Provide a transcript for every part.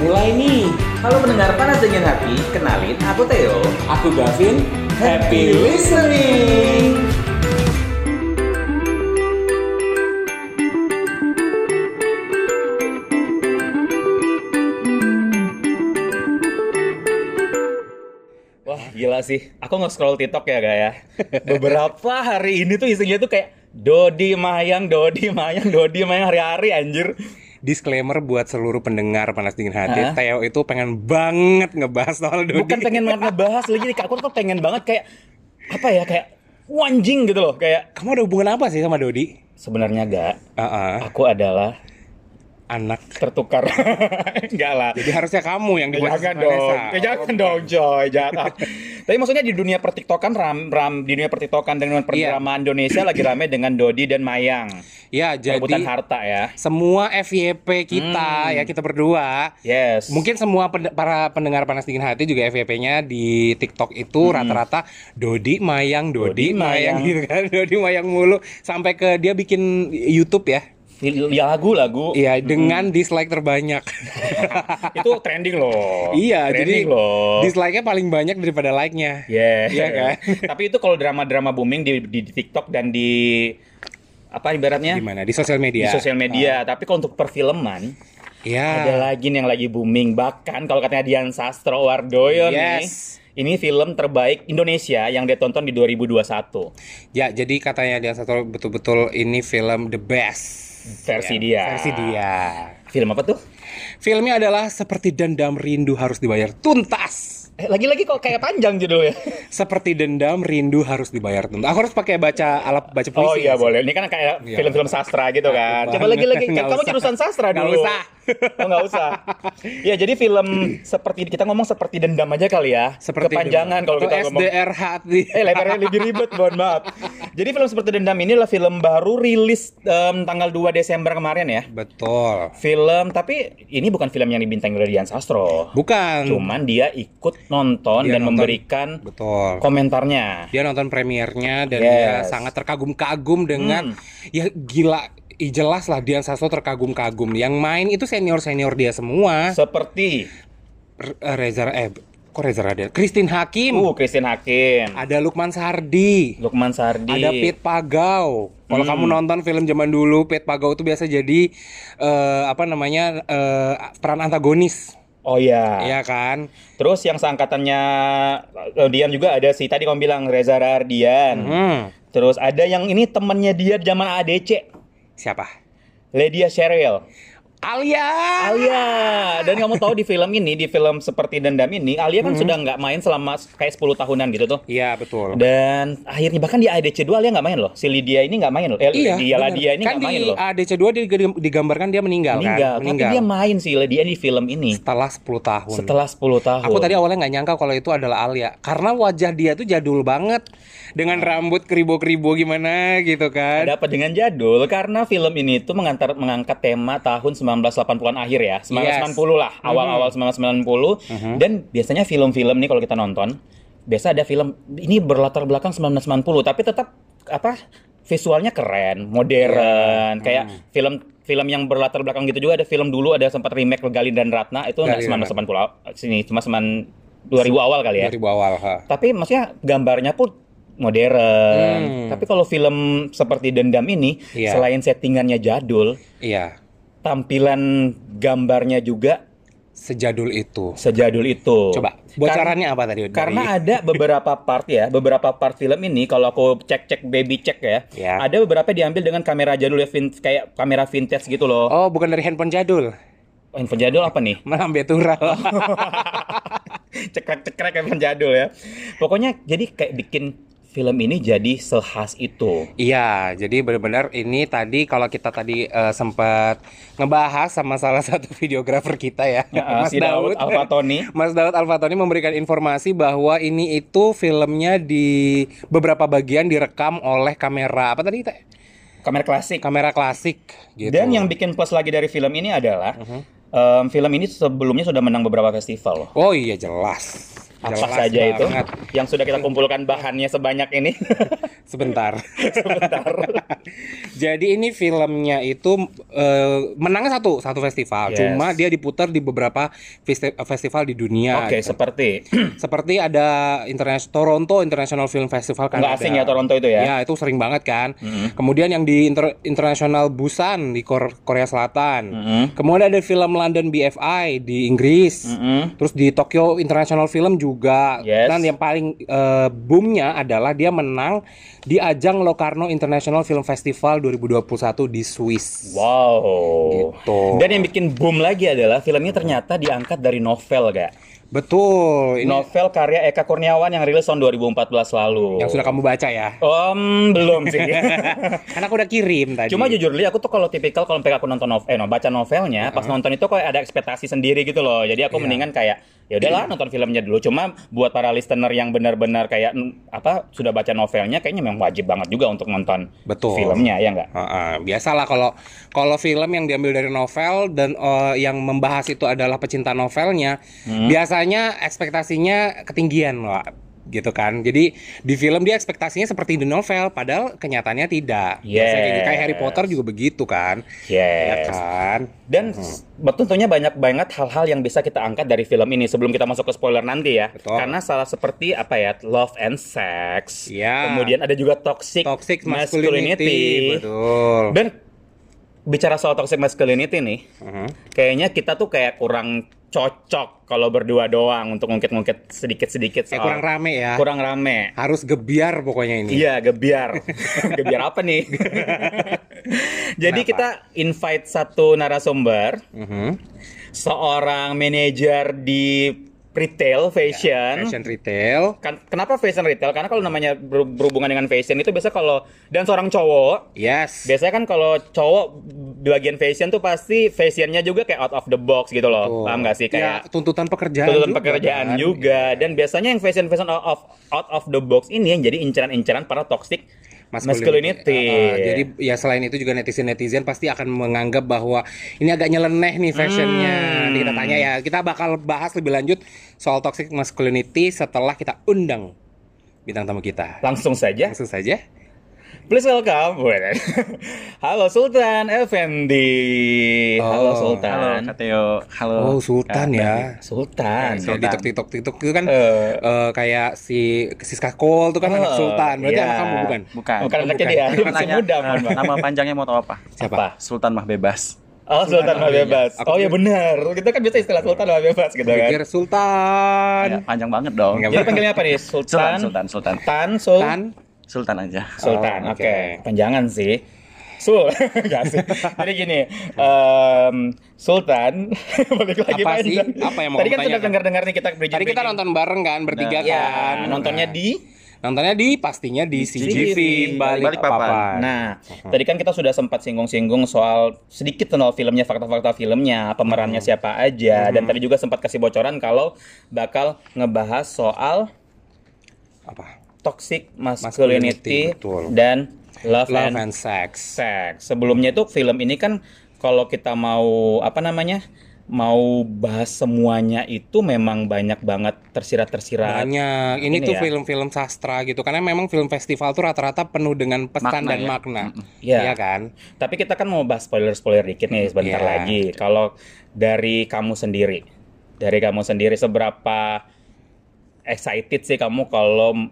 mulai nih. Halo pendengar panas dingin hati, kenalin aku Theo. Aku Gavin, happy listening. Wah gila sih, aku nge-scroll TikTok ya gak ya. Beberapa hari ini tuh isinya tuh kayak Dodi Mayang, Dodi Mayang, Dodi Mayang hari-hari anjir. Disclaimer buat seluruh pendengar panas dingin hati, Hah? Theo itu pengen banget ngebahas soal Dodi. Bukan pengen banget ngebahas lagi, aku tuh pengen banget kayak apa ya kayak wanjing gitu loh kayak Kamu ada hubungan apa sih sama Dodi? sebenarnya gak Uh-uh. aku adalah Anak. tertukar enggak lah Jadi harusnya kamu yang Ya, dibahas jangan dong, Vanessa. ya, jangan dong coy, jangan. Tapi maksudnya di dunia pertiktokan ram, ram di dunia pertiktokan dengan perdramaan Indonesia lagi rame dengan Dodi dan Mayang. Ya, jadi Perebutan harta ya. semua FYP kita ya kita berdua Yes. Mungkin semua pen- para pendengar panas dingin hati juga FYP-nya di TikTok itu rata-rata Dodi Mayang, Dodi, Dodi Mayang Mayang. gitu kan, Dodi Mayang mulu sampai ke dia bikin YouTube ya. Ya lagu-lagu. Iya, dengan dislike terbanyak. Itu trending loh. iya, jadi trending loh. dislike-nya paling banyak daripada like-nya. Yeah. Iya kan? Tapi itu kalau drama-drama booming di, di, di TikTok dan di apa ibaratnya? Di sosial di media. sosial media. Tapi kalau untuk perfilman Iya. ada lagi nih yang lagi booming. Bahkan kalau katanya Dian Sastro Wardoyo nih. Yes. Ini film terbaik Indonesia yang dia tonton di 2021. Ya, jadi katanya dia satu betul-betul ini film the best. Versi Ya, dia. Versi dia. Film apa tuh? Filmnya adalah seperti dendam rindu harus dibayar tuntas. Eh, lagi-lagi kok kayak panjang judulnya. Seperti dendam rindu harus dibayar tuntas. Aku harus pakai baca alat baca puisi. Oh iya nggak sih? boleh. Ini kan kayak Iya. film-film sastra gitu kan. Coba lagi-lagi. Kamu jurusan sastra dulu. usah. Oh nggak usah. Ya jadi film seperti kita ngomong seperti dendam aja kali ya. Seperti Kepanjangan kalau kita ngomong. SDR hati. Eh lebarnya lebih ribet, mohon maaf. Jadi film seperti dendam ini adalah film baru rilis em, tanggal 2 Desember kemarin ya. Betul. Film tapi ini bukan film yang dibintangi oleh Dian Sastro. Bukan. Cuman dia ikut nonton Dia dan nonton. memberikan Betul. komentarnya. Dia nonton premiernya dan Yes. dia sangat terkagum-kagum dengan Hmm. ya gila jelas lah Dian Sastro terkagum-kagum. Yang main itu senior-senior dia semua. Seperti eh, Reza eh kok Reza Radian? Christine Hakim. uh Christine Hakim, Ada Lukman Sardi. Lukman Sardi, Ada Pit Pagau. Kalau Hmm. kamu nonton film zaman dulu, Pit Pagau itu biasa jadi eh, apa namanya eh, peran antagonis, Oh iya. ya kan? Terus yang seangkatannya Dian juga ada si tadi kamu bilang Reza Rardian. Hmm. Terus ada yang ini temennya dia zaman ADC, Siapa? Lydia Cheryl. Alia. Alia. Dan kamu tahu di film ini, di film seperti dendam ini, Alia kan sudah nggak main selama kayak 10 tahunan gitu tuh. Iya betul. Dan akhirnya bahkan di ADC 2 Alia nggak main loh. Si Lydia ini nggak main loh. Eh, Iya. dia. Lydia ini kan nggak main di loh. ADC 2 dig- digambarkan dia meninggal, Meninggal. kan? Tapi dia main si Lydia di film ini setelah 10 tahun. setelah 10 tahun. Aku tadi awalnya nggak nyangka kalau itu adalah Alia karena wajah dia tuh jadul banget dengan rambut keribo-keribo gimana gitu kan. Ada apa dengan jadul? Karena film ini tuh mengantar, mengangkat tema tahun 1980-an akhir ya. 1990 lah, awal-awal 1990. Dan biasanya film-film nih kalau kita nonton, biasa ada film ini berlatar belakang 1990, tapi tetap apa? Visualnya keren, modern, kayak film film yang berlatar belakang gitu juga ada film dulu ada sempat remake Galin dan Ratna itu nggak Galin dan 1990 aw- sini cuma 9 2000 awal kali ya. 2000 awal, ha. Tapi maksudnya gambarnya pun modern. Hmm. Tapi kalau film seperti Dendam ini, Iya. selain settingannya jadul, Iya, tampilan gambarnya juga sejadul itu. sejadul itu. Coba bocorannya apa tadi? dari- Karena ada beberapa part ya, beberapa part film ini kalau aku cek-cek baby check ya, Ya. ada beberapa diambil dengan kamera jadul ya, kayak kamera vintage gitu loh. Oh, bukan dari handphone jadul. Oh, handphone jadul apa nih? Malah betural. Cekrek-cekrek handphone jadul ya. Pokoknya jadi kayak bikin film ini jadi sehas itu. Iya, jadi benar-benar ini tadi kalau kita tadi eh, sempat ngebahas sama salah satu videografer kita ya, Ya, si Daud Alfatoni. Mas Daud Alfatoni memberikan informasi bahwa ini itu filmnya di beberapa bagian direkam oleh kamera apa tadi? Kamera klasik. Kamera klasik gitu. Dan yang bikin plus lagi dari film ini adalah em, film ini sebelumnya sudah menang beberapa festival. Oh iya jelas. Apa Jelas saja itu banget. yang sudah kita kumpulkan bahannya sebanyak ini? Sebentar. Sebentar. Jadi ini filmnya itu eh, menangnya satu satu festival. Yes. Cuma dia diputar di beberapa festi- festival di dunia. Oke, gitu. seperti Seperti ada interna- Toronto International Film Festival kan nggak asing ya Toronto itu ya? Ya, itu sering banget kan. Kemudian yang di Inter- International Busan di Kor- Korea Selatan. Mm-mm. Kemudian ada film London BFI di Inggris. Mm-mm. Terus di Tokyo International Film juga. Yes. Dan yang paling eh, boomnya adalah dia menang di ajang Locarno International Film Festival 2021 di Swiss. Wow. Gitu. Dan yang bikin boom lagi adalah filmnya ternyata diangkat dari novel, gak? Betul. Ini Novel karya Eka Kurniawan yang rilis tahun 2014 lalu. yang sudah kamu baca ya. Om, belum sih. Kan aku udah kirim tadi. Cuma jujur li, aku tuh kalau tipikal kalau aku nonton novel, eh no, baca novelnya, pas nonton itu kayak ada ekspektasi sendiri gitu loh. Jadi aku Iya. mendingan kayak ya udahlah nonton filmnya dulu. Cuma buat para listener yang benar-benar kayak apa sudah baca novelnya, kayaknya memang wajib banget juga untuk nonton Betul. filmnya ya nggak? Heeh, biasalah kalau kalau film yang diambil dari novel dan eh, yang membahas itu adalah pecinta novelnya, Hmm. Biasanya ekspektasinya ketinggian, Wak. gitu kan. Jadi di film dia ekspektasinya seperti di novel, padahal kenyataannya tidak. Biasanya kayak, kayak Harry Yes. Potter juga begitu kan, ya Yes. kan. Dan s- tentunya banyak banget hal-hal yang bisa kita angkat dari film ini sebelum kita masuk ke spoiler nanti ya. Betul. Karena salah seperti apa ya, love and sex. Iya. Kemudian ada juga toxic, Toxic masculinity, betul. Dan bicara soal toxic masculinity nih, Mhm. kayaknya kita tuh kayak kurang cocok kalau berdua doang untuk ngungkit-ngungkit sedikit-sedikit soal kurang rame ya. kurang rame. Harus gebiar pokoknya ini. Iya, gebiar. gebiar apa nih? Jadi Kenapa? kita invite satu narasumber, Mhm. seorang manajer di retail fashion. Fashion retail. Kan, kenapa fashion retail? Karena kalau namanya ber- berhubungan dengan fashion itu biasa kalau dan seorang cowok Yes. Biasanya kan kalau cowok di bagian fashion tuh pasti fashionnya juga kayak out of the box gitu loh. Betul. Paham gak sih? Ya, Kayak tuntutan pekerjaan tuntutan juga, pekerjaan kan? juga. Dan biasanya yang fashion-fashion out of, out of the box ini yang jadi inceran-inceran para toxic masculinity. Uh, uh, jadi ya selain itu juga netizen-netizen pasti akan menganggap bahwa ini agak nyeleneh nih fashionnya. Hmm. Nanti kita tanya ya, kita bakal bahas lebih lanjut soal toxic masculinity setelah kita undang bintang tamu kita. Langsung saja, Langsung saja. Please welcome. Halo Sultan Effendi. Halo Oh. Sultan. Halo Kak Theo, halo. Oh, Sultan ya. Sultan. Kayak di TikTok TikTok TikTok itu kan Eh. eh, kayak si Siska Cole tuh kan anak Oh, Sultan. Berarti iya. anak kamu bukan? Bukan. Bukan Oh, anaknya dia, masih muda, eh, mohon maaf. nama panjangnya mau tahu apa? Siapa? Apa? Sultan Mah Bebas. Oh, Sultan Mah Bebas. Aku Oh ya benar. Kita kan biasa istilah Sultan Mah Bebas gitu kan. Pikir Sultan. Ya, panjang banget dong. Jadi panggilnya apa nih? Sultan, Sultan. Sultan, Sultan. Tan, Sul. Tan. Sultan aja. Sultan. Oh, Oke. oke. Panjangan sih. Sul. Enggak sih. Jadi gini, em, Sultan balik lagi Apa sih? Apa yang mau Tadi kan sudah dengar-dengar nih kita bridging Tadi kita nonton bareng kan bertiga Ya, kan. nontonnya Nah. di Nontonnya di pastinya di CGV CGV, balik, Balikpapan. papan. Nah, tadi kan kita sudah sempat singgung-singgung soal sedikit tentang filmnya, fakta-fakta filmnya, pemerannya siapa aja, dan tadi juga sempat kasih bocoran kalau bakal ngebahas soal apa? Toxic Masculinity, masculinity, betul. dan love, Love and and sex. sex. Sebelumnya itu film ini kan kalau kita mau apa namanya? mau bahas semuanya itu memang banyak banget tersirat-tersirat. Banyak. Ini Ini, tuh ya. film-film sastra gitu. Karena memang film festival tuh rata-rata penuh dengan pesan Makna dan ya. makna. Iya. Iya kan? Tapi kita kan mau bahas spoiler-spoiler dikit nih sebentar Iya. lagi. Kalau dari kamu sendiri, dari kamu sendiri seberapa excited sih kamu kalau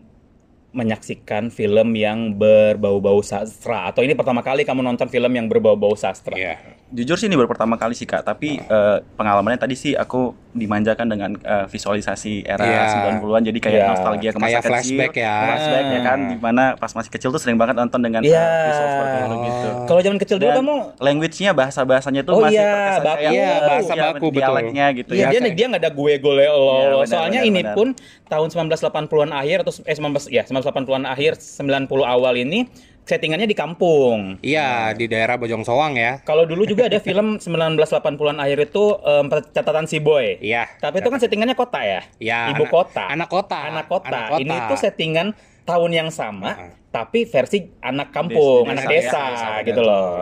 menyaksikan film yang berbau-bau sastra atau ini pertama kali kamu nonton film yang berbau-bau sastra? Iya. Jujur sih ini baru pertama kali sih Kak, tapi eh, pengalamannya tadi sih aku dimanjakan dengan eh, visualisasi era Iya. 90-an jadi kayak Iya. nostalgia ke masa Kayak kecil. flashback ya. Flashback ya kan, Ah. di mana pas masih kecil tuh sering banget nonton dengan Iya. eh, visual seperti itu gitu. Kalau zaman kecil dulu Dan kamu language-nya bahasa-bahasanya tuh Oh masih iya, terkesan baku. kayak Iya, bahasa iya, baku, betul. dialeknya gitu Iya, ya. dia saya- dia nggak ada gue gole lo. Iya, benar, Soalnya benar, ini benar. pun tahun 1980-an akhir atau eh 19 ya 1980-an akhir 90 awal ini settingannya di kampung. Iya, di daerah Bojong Soang ya. Kalau dulu juga ada film 1980-an akhir itu em, catatan si boy. Iya. Tapi itu kan settingannya kota ya. Iya, Ibu anak- kota. anak kota. Anak kota. Anak kota. Ini tuh settingan tahun yang sama, Heeh. tapi versi anak kampung, Desa, anak ya, desa, desa, gitu betul. loh.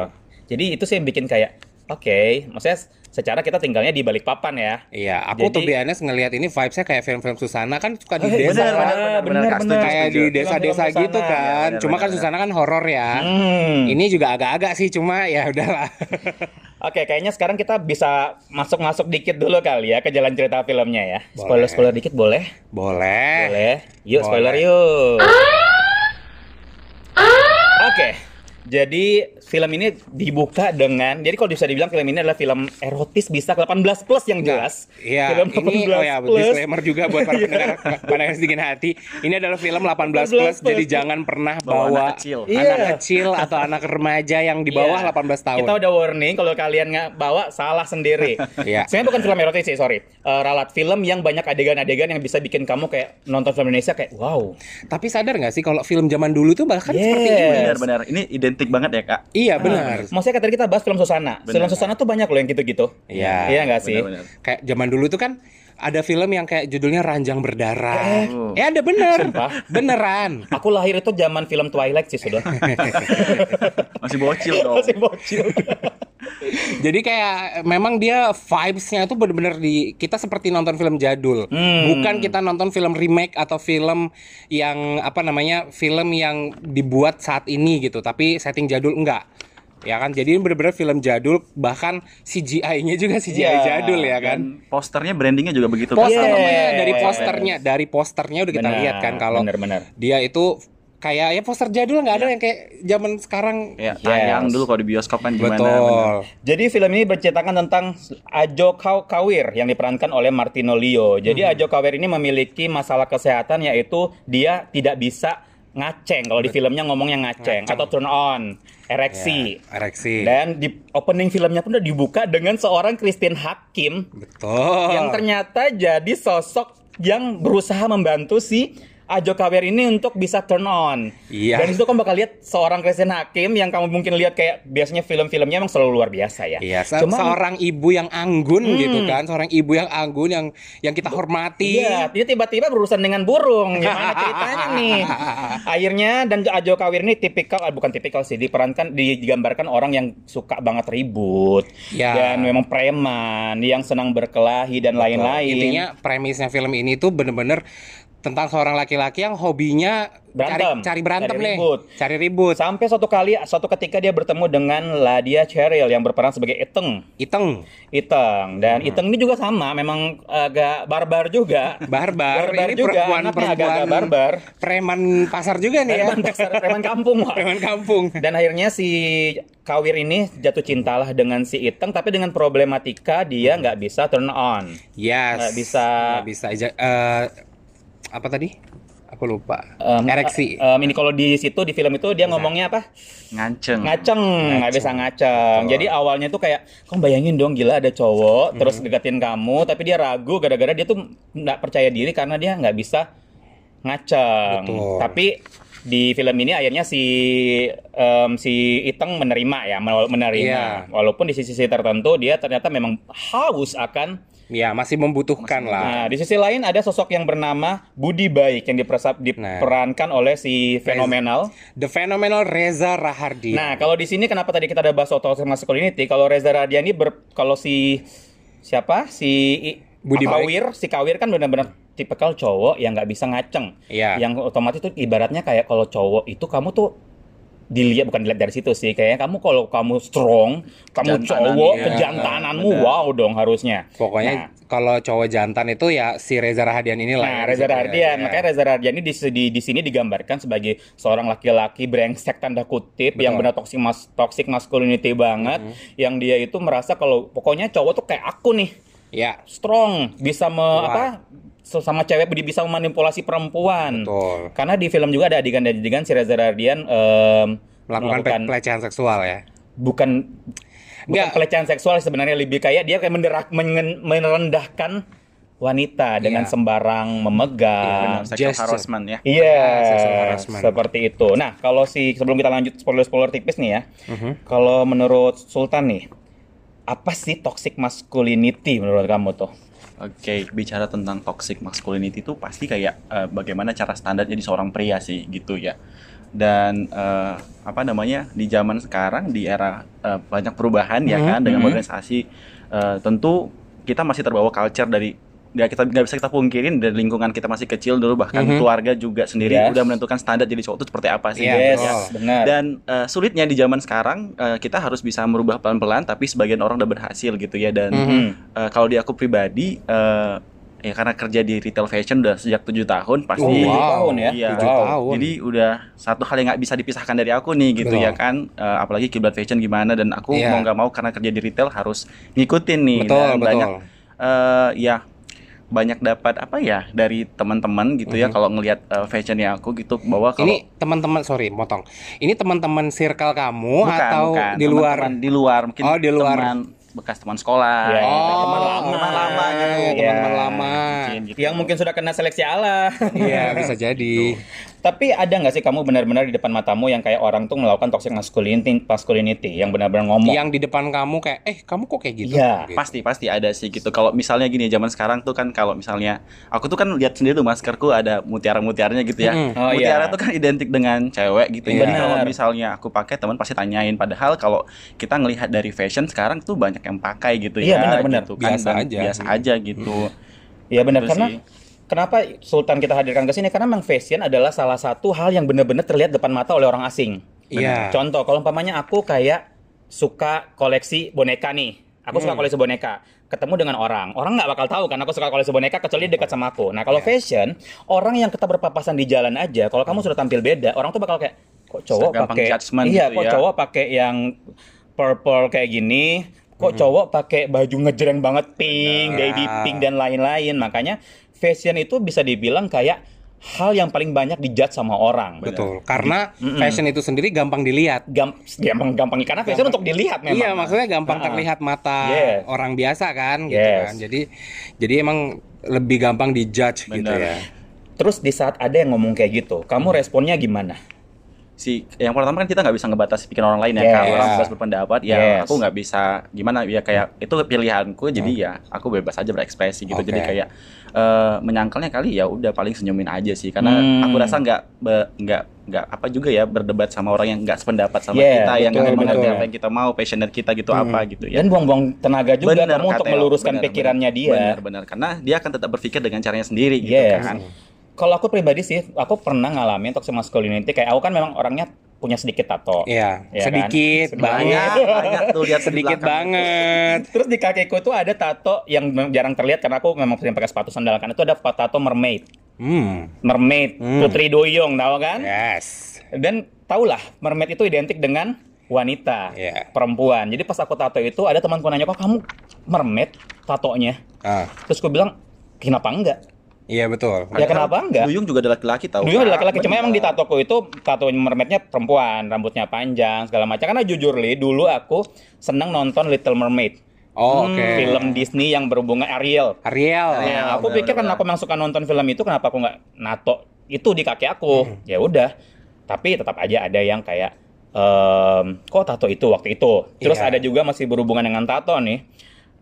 Jadi itu sih yang bikin kayak Oke, maksudnya secara kita tinggalnya di balik papan ya. Iya, aku tuh Jadi- biasanya ngelihat ini vibes-nya kayak film-film Susana kan suka di Eh, desa. benar, kan? benar, benar, benar, Kak, setuju, benar. kayak di desa-desa gitu kan. Iya, cuma kan benar, Susana kan horor ya. Hmm. Ini juga agak-agak sih, cuma ya udahlah. Oke, kayaknya sekarang kita bisa masuk-masuk dikit dulu kali ya ke jalan cerita filmnya ya. Spoiler-spoiler dikit boleh? Boleh. Boleh. Yuk, Boleh. spoiler yuk. Oke. Jadi film ini dibuka dengan jadi kalau bisa dibilang film ini adalah film erotis bisa ke 18 plus yang jelas. Iya, film ini oh ya disclaimer juga buat para Iya. pendengar pendengar sedikit hati. Ini adalah film 18 plus, 18 plus. jadi jangan pernah Bawa bawa, anak kecil. anak Iya. kecil atau anak remaja yang di bawah Iya. 18 tahun. Kita udah warning kalau kalian nggak bawa salah sendiri. Iya. Sebenarnya bukan film erotis sih, sorry. Eh, ralat film yang banyak adegan-adegan yang bisa bikin kamu kayak nonton film Indonesia kayak wow. Tapi sadar nggak sih kalau film zaman dulu tuh bahkan Yes. seperti ini? Benar-benar. Ini identik banget ya, Kak. Iya benar. Maksudnya kayak tadi kita bahas film Susana. Bener. Film Susana tuh banyak loh yang gitu-gitu. Iya. Iya nggak sih? Benar-benar. Kayak zaman dulu tuh kan ada film yang kayak judulnya Ranjang Berdarah. Eh. Eh ada bener. Sumpah. Beneran. Aku lahir itu zaman film Twilight sih sudah. Masih bocil dong. Masih bocil. Jadi kayak memang dia vibes-nya tuh bener-bener di kita seperti nonton film jadul. Hmm. Bukan kita nonton film remake atau film yang apa namanya film yang dibuat saat ini gitu. Tapi setting jadul enggak. Ya kan, jadi ini bener-bener film jadul, bahkan CGI-nya juga CGI Iya, jadul ya kan. Dan posternya brandingnya juga begitu. Posternya Yes. dari posternya, dari posternya udah kita lihat kan kalau benar-benar. dia itu kayak ya poster jadul nggak ada yang kayak zaman sekarang. Ya, tayang Yes. dulu kalau di bioskop kan gimana. Betul. bener. Jadi film ini berceritakan tentang Ajo Kaw- Kawir yang diperankan oleh Martino Leo. Jadi Ajo Kawir ini memiliki masalah kesehatan yaitu dia tidak bisa ngaceng. Kalau di filmnya ngomongnya ngaceng, Ngaceng. atau turn on, ereksi. Ya, ereksi. Dan di opening filmnya pun udah dibuka dengan seorang Christine Hakim Betul. yang ternyata jadi sosok yang berusaha membantu si Ajo Kawer ini untuk bisa turn on. Iya. Dan itu kamu bakal lihat seorang Christine Hakim yang kamu mungkin lihat kayak biasanya film-filmnya emang selalu luar biasa ya. Iya, se- Cuma seorang ibu yang anggun Hmm. gitu kan, seorang ibu yang anggun yang yang kita hormati. Iya, dia tiba-tiba berurusan dengan burung. Gimana ceritanya nih? Akhirnya dan Ajo Kawir ini tipikal, ah, bukan tipikal sih, diperankan, digambarkan orang yang suka banget ribut Ya. dan memang preman, yang senang berkelahi dan lain-lain. Intinya premisnya film ini tuh bener-bener tentang seorang laki-laki yang hobinya Berantem. cari, cari berantem Cari nih, ribut. cari ribut. Sampai suatu kali, suatu ketika dia bertemu dengan Ladia Cheryl yang berperan sebagai Iteng. Iteng, Iteng dan Hmm. Iteng ini juga sama, memang agak barbar juga. barbar, Barbar ini juga, perempuan anaknya agak-agak perempuan barbar. preman pasar juga nih ya, Preman pasar, preman kampung. Wak. preman kampung. Dan akhirnya si Kawir ini jatuh cintalah dengan si Iteng, tapi dengan problematika dia nggak bisa turn on. Yes. Nggak bisa- Nggak bisa. eh, apa tadi? Aku lupa. Em, Ereksi. em, ini kalau di situ di film itu dia ngomongnya apa? Nganceng. Ngaceng, nggak bisa ngaceng. Jadi awalnya tuh kayak, kamu bayangin dong gila ada cowok Mhm. terus deketin kamu, tapi dia ragu gara-gara dia tuh nggak percaya diri karena dia nggak bisa ngaceng. Betul. Tapi di film ini akhirnya si em, si Iteng menerima ya, men- menerima. Iya. Walaupun di sisi-sisi tertentu dia ternyata memang haus akan ya, masih membutuhkan lah. Nah, di sisi lain ada sosok yang bernama Budi Baik yang dipersap, Nah. diperankan oleh si fenomenal. The Phenomenal Reza Rahardian. Nah, kalau di sini kenapa tadi kita ada bahas soal masculinity? Kalau Reza Radiani ber, kalau si siapa? Si Budi Kawir, si Kawir kan benar-benar tipikal cowok yang nggak bisa ngaceng. Iya. Yang otomatis itu ibaratnya kayak kalau cowok itu kamu tuh dilihat bukan dilihat dari situ sih kayaknya kamu kalau kamu strong kamu Kejantanan, cowok iya. kejantananmu wow dong harusnya Pokoknya Nah, kalau cowok jantan itu ya si Reza Rahadian inilah. Nah, ya, Reza di situ ya. Rahardian, Ya. makanya Reza Rahardian ini di, di, di sini digambarkan sebagai seorang laki-laki brengsek tanda kutip Betul. yang benar toxic mas toxic masculinity banget, yang dia itu merasa kalau pokoknya cowok tuh kayak aku nih, Ya, strong, bisa me, apa sama cewek dia bisa memanipulasi perempuan. betul. Karena di film juga ada adegan-adegan si Reza Rahardian em, Melakukan pe- pelecehan seksual ya. bukan bukan Nggak. pelecehan seksual sebenarnya lebih kayak dia kayak menderak, mengen- merendahkan wanita dengan Iya. sembarang memegang. Benar, sexual gesture. harassment ya. Iya, sexual harassment. seperti itu. Nah, kalau si sebelum kita lanjut spoiler-spoiler tipis nih ya, Mhm. kalau menurut Sultan nih, apa sih toxic masculinity menurut kamu tuh? Oke, bicara tentang toxic masculinity itu pasti kayak eh, bagaimana cara standar jadi seorang pria sih gitu ya. dan eh, apa namanya di zaman sekarang di era eh, banyak perubahan ya Mhm, kan dengan mhm. organisasi eh, tentu kita masih terbawa culture dari nggak kita nggak bisa kita pungkirin dari lingkungan kita masih kecil dulu bahkan Mhm. keluarga juga sendiri Yes. udah menentukan standar jadi cowok itu seperti apa sih Iya, yes, betul. benar. dan eh, sulitnya di zaman sekarang eh, kita harus bisa merubah pelan-pelan tapi sebagian orang udah berhasil gitu ya dan Mhm. Hmm. eh, kalau di aku pribadi eh, ya karena kerja di retail fashion udah sejak tujuh tahun pasti Oh, Tujuh wow. tahun ya. Iya. Tujuh Wow. tahun. jadi udah satu hal yang nggak bisa dipisahkan dari aku nih gitu Betul. ya kan Eh, apalagi kiblat fashion gimana dan aku Iya. mau nggak mau karena kerja di retail harus ngikutin nih betul dan betul banyak eh, ya banyak dapat apa ya dari teman-teman gitu ya Mhm. kalau ngelihat eh, fashionnya aku gitu bahwa kalau ini teman-teman sorry motong ini teman-teman circle kamu bukan, atau bukan. di luar di luar mungkin Oh, di luar. teman bekas teman sekolah Ya, oh teman lama. teman lama gitu Iya. teman-teman lama Mungkin gitu. Yang mungkin sudah kena seleksi Allah. iya bisa jadi Tapi ada nggak sih kamu benar-benar di depan matamu yang kayak orang tuh melakukan toxic masculinity, masculinity yang benar-benar ngomong? yang di depan kamu kayak eh kamu kok kayak gitu, Iya, Gitu. Pasti pasti ada sih gitu. Kalau misalnya gini zaman sekarang tuh kan kalau misalnya aku tuh kan lihat sendiri tuh maskerku ada mutiara-mutiaranya gitu ya. Mm-mm. Oh, Mutiara iya. tuh kan identik dengan cewek gitu. Iya. Jadi kalau misalnya aku pakai teman pasti tanyain. Padahal kalau kita ngelihat dari fashion sekarang tuh banyak yang pakai gitu Iya, ya. benar-benar. Gitu kan. Biasa Dan aja. Biasa aja gitu. Iya benar Itu karena sih. Kenapa Sultan kita hadirkan ke sini karena memang fashion adalah salah satu hal yang benar-benar terlihat depan mata oleh orang asing. Iya. Contoh kalau umpamanya aku kayak suka koleksi boneka nih. Aku suka Hmm. koleksi boneka. Ketemu dengan orang, orang nggak bakal tahu kan aku suka koleksi boneka kecuali dekat sama aku. Nah kalau Iya. fashion, orang yang kita berpapasan di jalan aja, kalau kamu sudah tampil beda, orang tuh bakal kayak kok cowok pakai judgement iya, gitu kok ya. cowok pakai yang purple kayak gini, kok cowok pakai baju ngejreng banget pink, baby pink dan lain-lain. Makanya fashion itu bisa dibilang kayak hal yang paling banyak dijudge sama orang. betul karena Mm-mm. fashion itu sendiri gampang dilihat Gam- gampang gampang karena fashion untuk dilihat memang. Iya, maksudnya gampang Ah. terlihat mata Yes. orang biasa kan, gitu Yes. kan. Jadi, jadi emang lebih gampang dijudge gitu ya. Terus di saat ada yang ngomong kayak gitu, kamu responnya gimana? Si yang pertama kan kita nggak bisa ngebatasi pikiran orang lain ya Yes. kalau orang bebas berpendapat ya Yes. aku nggak bisa gimana ya kayak itu pilihanku jadi ya aku bebas aja berekspresi gitu Oke. jadi kayak eh, menyangkalnya kali ya udah paling senyumin aja sih karena Hmm. aku rasa nggak nggak nggak apa juga ya berdebat sama orang yang nggak sependapat sama Yeah, kita yang betul, nggak mengerti apa yang kita mau passionate kita gitu Hmm. apa gitu ya Dan buang-buang tenaga juga Bener, kamu untuk meluruskan Bener, pikirannya dia. benar-benar karena dia akan tetap berpikir dengan caranya sendiri gitu Yes. kan Kalau aku pribadi sih, aku pernah ngalamin toxic masculinity kayak aku kan memang orangnya punya sedikit tato. Iya, kan? sedikit banget. banyak banyak tuh lihat di Sedikit banget. Terus di kakiku tuh ada tato yang jarang terlihat karena aku memang sering pakai sepatu sandal kan. Itu ada tato mermaid. Hmm. Mermaid, Hmm. Putri Duyung, tahu kan? Yes. Dan tahulah mermaid itu identik dengan wanita, Iya. perempuan. Jadi pas aku tato itu ada temanku nanya, "Kok kamu mermaid tatonya?" Ah, Terus aku bilang, "Kenapa enggak?" Iya betul. Ya kenapa enggak? Duyung juga ada laki-laki tahu Dulu ada Kak. laki-laki, cuma emang di tatoku itu tato mermaidnya perempuan, rambutnya panjang segala macam. Karena jujur li, dulu aku senang nonton Little Mermaid, Oh, Hmm, oke. film Disney yang berhubungan Ariel. Ariel. Nah, Iya, aku pikir karena benar. aku memang suka nonton film itu, kenapa aku nggak nato itu di kaki aku? Hmm. Ya udah. Tapi tetap aja ada yang kayak ehm, kok tato itu waktu itu. Terus Iya. ada juga masih berhubungan dengan tato nih.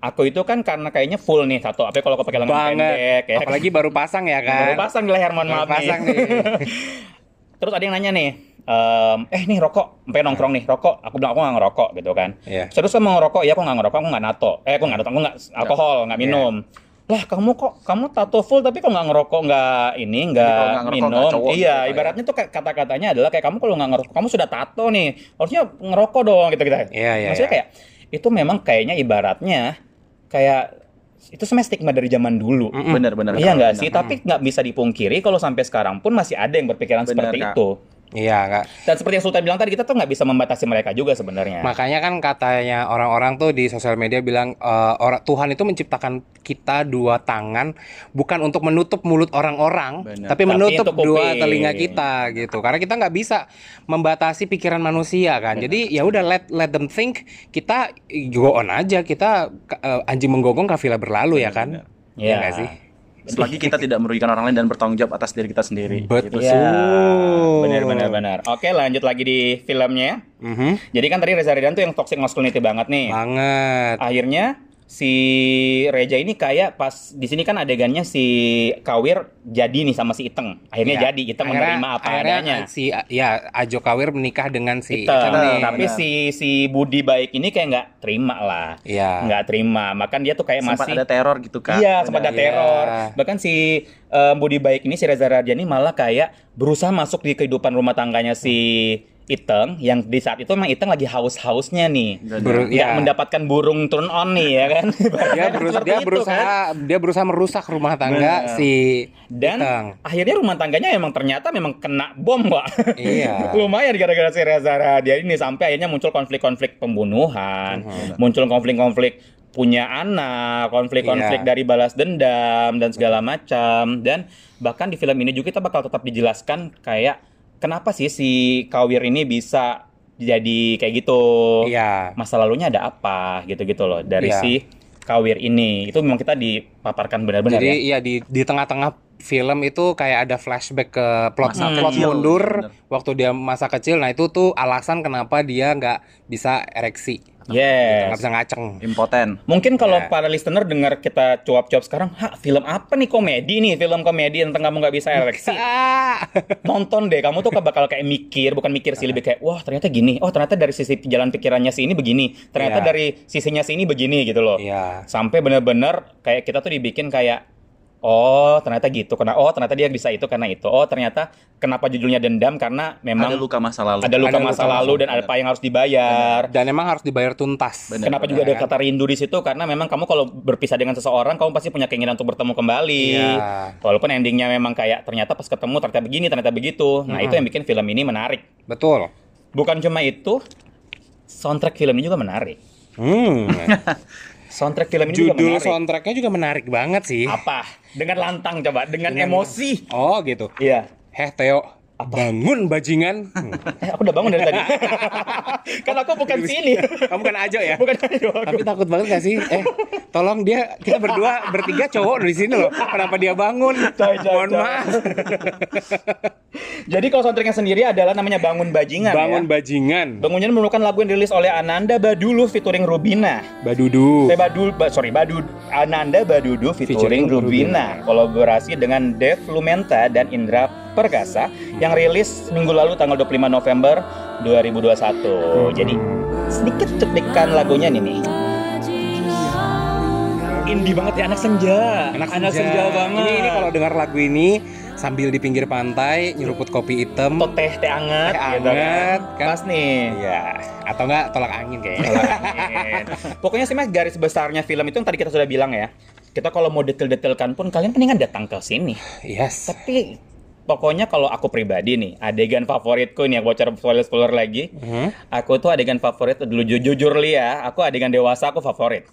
Aku itu kan karena kayaknya full nih tato. Apa kalau aku pakai lengan pendek ya. Apalagi baru pasang ya kan. Baru pasang di leher, mohon Baru maaf pasang nih. Terus ada yang nanya nih, ehm, eh nih rokok, sampai nongkrong nih rokok. Aku bilang aku nggak ngerokok gitu kan. Iya. Terus kamu ngerokok, ya aku nggak ngerokok, aku nggak nato. Eh aku nggak nato, aku nggak alkohol, nggak Iya. minum. Lah kamu kok kamu tato full tapi kok nggak ngerokok, nggak ini, nggak minum. nggak cowok gitu, iya, Pak, ya. ibaratnya tuh kayak kata-katanya adalah kayak kamu kalau nggak ngerokok, kamu sudah tato nih, harusnya ngerokok dong gitu gitu. Iya, iya, Maksudnya iya. kayak itu memang kayaknya ibaratnya kayak itu sebenarnya stigma dari zaman dulu. Mm-mm. benar-benar Iya Kak, nggak benar. sih? Tapi nggak bisa dipungkiri kalau sampai sekarang pun masih ada yang berpikiran Benar, seperti Kak. itu. Iya, Kak. Dan seperti yang Sultan bilang tadi, kita tuh nggak bisa membatasi mereka juga sebenarnya. Makanya kan katanya orang-orang tuh di sosial media bilang eh, orang Tuhan itu menciptakan kita dua tangan bukan untuk menutup mulut orang-orang, tapi Tapi menutup dua telinga kita gitu. Karena kita nggak bisa membatasi pikiran manusia kan. Jadi ya udah let let them think. Kita go on aja. Kita eh, anjing menggonggong kafilah berlalu ya kan. Iya nggak sih? Selagi kita tidak merugikan orang lain dan bertanggung jawab atas diri kita sendiri Betul. gitu. Iya, Betul. benar benar benar. Oke, lanjut lagi di filmnya. Mhm. Jadi kan tadi Reza Ridan tuh yang toxic masculinity banget nih. Banget. Akhirnya si Reja ini kayak pas di sini kan adegannya si Kawir jadi nih sama si Iteng. Akhirnya Ya. jadi Iteng Akhirnya- menerima apa akhirnya adanya. Si ya Ajo Kawir menikah dengan si Iteng. Iteng nih. Tapi si si Budi baik ini kayak nggak terima lah. Iya. Nggak terima. Makan dia tuh kayak sempat masih ada teror gitu kan Iya, sempat ada Iya. teror. Bahkan si eh, Budi Baik ini si Reza Radiani malah kayak berusaha masuk di kehidupan rumah tangganya si Iteng yang di saat itu memang Iteng lagi haus-hausnya nih. Ber- ya, ya. mendapatkan burung turn on nih ya kan. dia, berus- Seperti dia itu, berusaha kan. dia berusaha merusak rumah tangga Benar. si dan Iteng. akhirnya rumah tangganya memang ternyata memang kena bom, Pak. Iya. Lumayan gara-gara si Reza Radiani ini sampai akhirnya muncul konflik-konflik pembunuhan, Mhm. muncul konflik-konflik punya anak, konflik-konflik Iya. dari balas dendam dan segala macam. Dan bahkan di film ini juga kita bakal tetap dijelaskan kayak kenapa sih si Kawir ini bisa jadi kayak gitu. Iya. Masa lalunya ada apa gitu-gitu loh dari Iya. si Kawir ini. Itu memang kita dipaparkan benar-benar Jadi ya. ya di di tengah-tengah film itu kayak ada flashback ke plot Masa plot kecil, mundur bener. waktu dia masa kecil. Nah itu tuh alasan kenapa dia nggak bisa ereksi, Yes. nggak bisa ngaceng. impoten Mungkin kalau Ya. para listener dengar kita cuap-cuap sekarang, ha film apa nih komedi nih, film komedi tentang kamu nggak bisa ereksi. Ah! Nonton deh, kamu tuh bakal kayak mikir, bukan mikir sih lebih kayak, wah ternyata gini, oh ternyata dari sisi jalan pikirannya si ini begini, ternyata Iya. dari sisinya si ini begini gitu loh. Iya. Sampai bener-bener kayak kita tuh dibikin kayak, oh ternyata gitu, karena oh ternyata dia bisa itu karena itu, oh ternyata kenapa judulnya dendam karena memang ada luka masa lalu ada luka Ada luka masa masa lalu dan ada bener. apa yang harus dibayar. Dan emang harus dibayar tuntas. Bener. Kenapa juga ada kan? kata rindu di situ? Karena memang kamu kalau berpisah dengan seseorang, kamu pasti punya keinginan untuk bertemu kembali. Iya. Walaupun endingnya memang kayak ternyata pas ketemu ternyata begini, ternyata begitu. Nah itu yang bikin film ini menarik. Betul. Bukan cuma itu, soundtrack film ini juga menarik. Hmm. Soundtrack film ini juga Judul menarik. soundtracknya juga menarik banget sih. Apa? Dengan lantang coba, dengan, Dengan- emosi. Oh gitu. Iya. Heh Theo, bangun bajingan. Hmm. Eh, aku udah bangun dari tadi. kan aku bukan sini. Kamu kan ajo ya? bukan ayo. Tapi takut banget gak sih? Eh, tolong dia kita berdua bertiga cowok di sini loh. Kenapa dia bangun? Coy, coy, Mohon coy. maaf. Jadi kalau soundtracknya sendiri adalah namanya Bangun Bajingan Bangun ya. bajingan. Bangunnya merupakan lagu yang dirilis oleh Ananda Badulu featuring Rubina. Badudu. Eh Badul, ba- sorry Badud Ananda Badudu featuring, Featuring Rubina. Kolaborasi dengan Dev Lumenta dan Indra Perkasa yang rilis minggu lalu tanggal 25 November 2021. Jadi sedikit cuplikan lagunya nih nih. Indie banget ya anak senja. Anak, senja, banget. Ini, ini kalau dengar lagu ini sambil di pinggir pantai nyeruput kopi hitam. atau teh teh anget, Teh gitu anget, kan? Pas nih. Iya. Atau enggak tolak angin kayaknya. Angin. Pokoknya sih mas garis besarnya film itu yang tadi kita sudah bilang ya. Kita kalau mau detail-detailkan pun kalian mendingan datang ke sini. yes. Tapi pokoknya kalau aku pribadi nih, adegan favoritku nih, aku bocor spoiler-spoiler lagi. Hmm? Aku tuh adegan favorit dulu ju- jujur li ya, aku adegan dewasa aku favorit.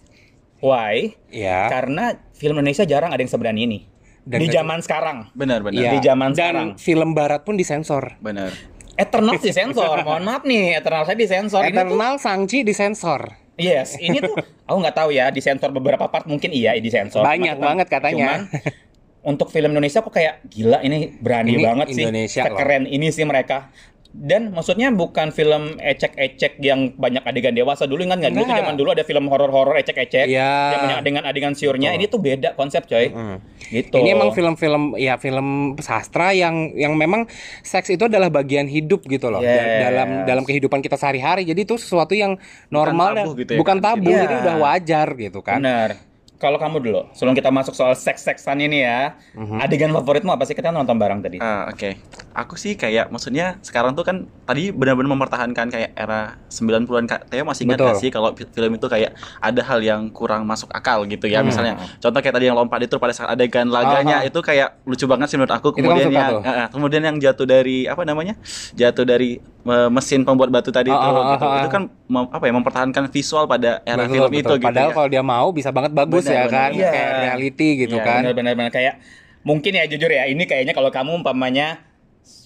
Why? Iya. Karena film Indonesia jarang ada yang seberani ini. Dan di zaman sekarang. benar benar Iya. Di zaman Dan sekarang. film barat pun disensor. benar Eternal disensor. Mohon maaf nih, Eternal saya disensor. Ini tuh Eternal Sangchi disensor. Yes, ini tuh aku nggak tahu ya disensor beberapa part mungkin iya disensor. Banyak banget katanya. Cuman, untuk film Indonesia kok kayak gila ini berani Ini banget sih. Indonesia loh. Keren ini sih mereka. Dan maksudnya bukan film ecek-ecek yang banyak adegan dewasa dulu kan nggak? Dulu tuh zaman dulu ada film horor-horor ecek-ecek Iya. yang banyak adegan-adegan siurnya. Ini tuh beda konsep coy. Mm. Gitu. Ini emang film-film ya film sastra yang yang memang seks itu adalah bagian hidup gitu loh Yes. dalam dalam kehidupan kita sehari-hari. Jadi itu sesuatu yang normal tabu dan gitu ya bukan kan? tabu, Iya. jadi udah wajar gitu kan. Benar. Kalau kamu dulu, sebelum kita masuk soal seks-seksan ini ya, Mhm. adegan favoritmu apa sih? Kita nonton bareng tadi. Ah, oke. Aku sih kayak maksudnya sekarang tuh kan tadi benar-benar mempertahankan kayak era 90-an Kak Theo masih ingat nggak sih kalau fi- film itu kayak ada hal yang kurang masuk akal gitu ya. Hmm. Misalnya contoh kayak tadi yang lompat itu pada saat adegan laganya Ah, ah. itu kayak lucu banget sih menurut aku. Kemudian yang ah. kemudian yang jatuh dari apa namanya? Jatuh dari mesin pembuat batu tadi Ah, itu ah, gitu. ah. Itu kan mem- apa ya mempertahankan visual pada era Betul, film betul. itu gitu Padahal ya. kalau dia mau bisa banget bagus ya benar. kan, Iya. kayak reality gitu Iya, kan. Benar-benar kayak mungkin ya jujur ya ini kayaknya kalau kamu umpamanya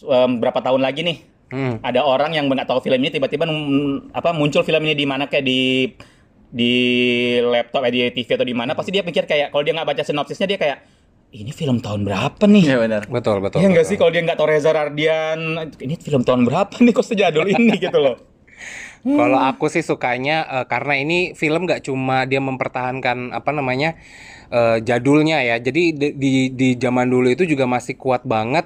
em, berapa tahun lagi nih Hmm. ada orang yang nggak tahu film ini tiba-tiba apa muncul film ini di mana kayak di di laptop eh, di TV atau di mana pasti dia pikir kayak kalau dia nggak baca sinopsisnya dia kayak ini film tahun berapa nih? Iya benar. Betul, betul. Iya nggak sih kalau dia nggak tahu Reza Rardian ini film tahun berapa nih kok sejadul ini gitu loh. Kalau aku sih sukanya eh, karena ini film nggak cuma dia mempertahankan apa namanya eh, jadulnya ya. Jadi di, di di zaman dulu itu juga masih kuat banget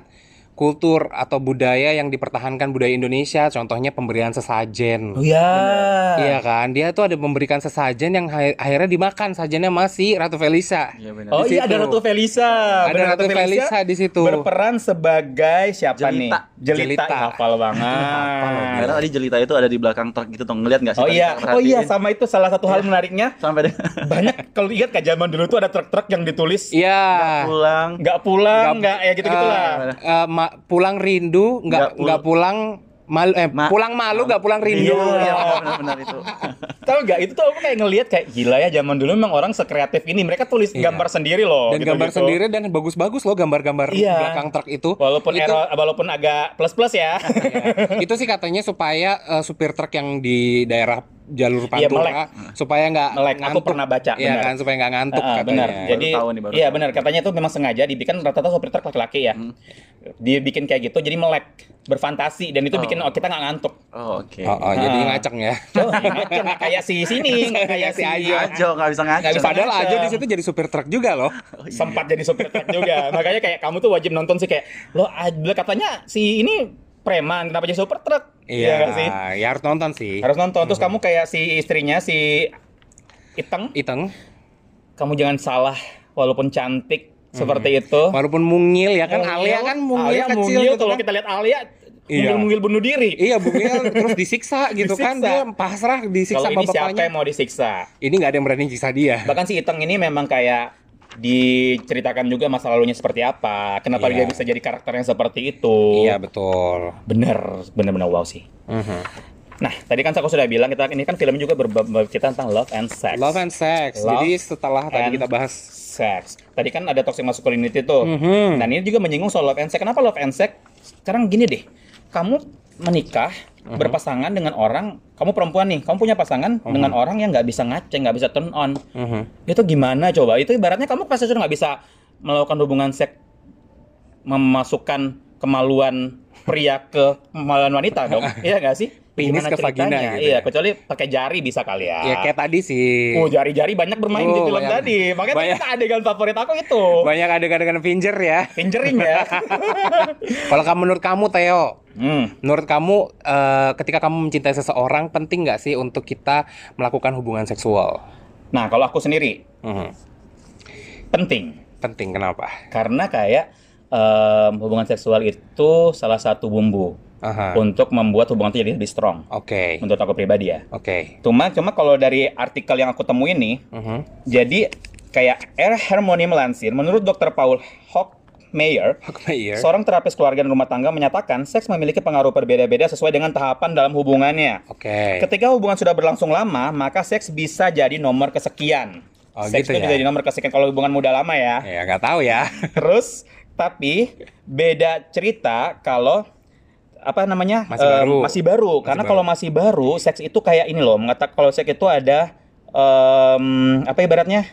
kultur atau budaya yang dipertahankan budaya Indonesia. Contohnya pemberian sesajen. Oh ya. Iya kan, dia tuh ada memberikan sesajen yang akhirnya dimakan sajennya masih Ratu Felisa. Iya benar. Oh Di iya ada Ratu Felisa. Ada Benar, Ratu Felisa di situ. Berperan sebagai siapa Jelita. nih? Jelita. Jelita. Hafal banget. Karena tadi jelita itu ada di belakang truk gitu tuh ngeliat nggak sih? Oh iya, oh iya sama itu salah satu hal menariknya sampai deh banyak kalau ingat kan zaman dulu tuh ada truk-truk yang ditulis Iya. pulang. nggak pulang, Nggak- nggak ya gitu-gitulah. Eh, eh, ma- pulang rindu, nggak Nggak pul- nggak pulang malu, eh Ma- pulang malu nggak pulang rindu. Iya, iya benar-benar itu. Tahu nggak itu tuh aku kayak ngelihat kayak gila ya zaman dulu memang orang sekreatif ini mereka tulis Iya. gambar sendiri loh. dan gitu-gitu. gambar sendiri dan bagus-bagus loh gambar-gambar Iya. belakang truk itu. Walaupun itu, error, walaupun agak plus plus ya. ya, itu sih katanya supaya eh, supir truk yang di daerah jalur Iya, pantura supaya nggak Melek. Aku ngantuk. pernah baca, Iya benar. kan supaya nggak ngantuk Ah, katanya. benar. Jadi iya benar katanya itu memang sengaja dibikin rata-rata sopir truk laki-laki ya. Dia bikin kayak gitu jadi melek, berfantasi dan itu Oh. bikin oh, kita nggak ngantuk. Oh oke. Oh, oh, jadi Ah. ngaceng ya. Oh, ngaceng, nggak kayak si sini, nggak kayak si Ajo. Ajo nggak bisa ngaco. Nggak bisa Padahal ngaceng. aja di situ jadi supir truk juga loh. Oh, iya. sempat jadi sopir truk juga. Makanya kayak kamu tuh wajib nonton sih kayak lo katanya si ini preman kenapa jadi sopir truk? Iya, nggak sih? ya harus nonton sih. Harus nonton. Terus kamu kayak si istrinya si Iteng, Iteng, kamu jangan salah walaupun cantik seperti itu. walaupun mungil ya kan Alia kan mungil Alia kecil mungil, gitu kalau kan. kita lihat Alia Iya. mungil-mungil bunuh diri. Iya bungil terus disiksa gitu kan Disiksa. dia pasrah disiksa Kalau ini siapa yang mau disiksa? Ini nggak ada yang berani siksa dia. Bahkan si Iteng ini memang kayak diceritakan juga masa lalunya seperti apa, kenapa Iya. dia bisa jadi karakter yang seperti itu. Iya betul. Bener, bener-bener wow sih. Mhm. Nah, tadi kan aku sudah bilang kita ini kan film juga bercerita tentang love and sex. Love and sex. Love Jadi setelah tadi kita bahas sex. Tadi kan ada toxic masculinity tuh. Mhm. Dan ini juga menyinggung soal love and sex. Kenapa love and sex? Sekarang gini deh. Kamu menikah Mhm. berpasangan dengan orang, kamu perempuan nih, kamu punya pasangan dengan orang yang nggak bisa ngaceng, nggak bisa turn on. Mhm. Itu gimana coba? Itu ibaratnya kamu pasti sudah nggak bisa melakukan hubungan seks memasukkan kemaluan pria ke kemaluan wanita dong. iya nggak sih? Penis ke vagina gitu Iya, ya. kecuali pakai jari bisa kali ya. Ya kayak tadi sih. Oh, jari-jari banyak bermain di Oh, film banyak. tadi. Makanya Banyak. itu adegan favorit aku itu. Banyak adegan-adegan finger ya. Fingering ya. Kalau kamu menurut kamu Theo, hmm. menurut kamu eh, ketika kamu mencintai seseorang penting nggak sih untuk kita melakukan hubungan seksual? Nah, kalau aku sendiri Mhm. penting Penting kenapa? karena kayak em, hubungan seksual itu salah satu bumbu Aha. untuk membuat hubungan itu jadi lebih strong. Oke. Menurut aku pribadi ya. Oke. Cuma cuma kalau dari artikel yang aku temuin nih, Mhm. jadi kayak R. Harmony melansir, menurut Dr. Paul Hockmeyer, Oke, iya. seorang terapis keluarga dan rumah tangga menyatakan seks memiliki pengaruh berbeda-beda sesuai dengan tahapan dalam hubungannya. Oke. Ketika hubungan sudah berlangsung lama, maka seks bisa jadi nomor kesekian. Oh, seks gitu itu ya? bisa jadi nomor kesekian kalau hubungan muda lama ya. Ya nggak tahu ya. Terus, tapi beda cerita kalau apa namanya Masih em, baru. masih baru Masih karena baru. kalau masih baru seks itu kayak ini loh mengatakan kalau seks itu ada em, apa ibaratnya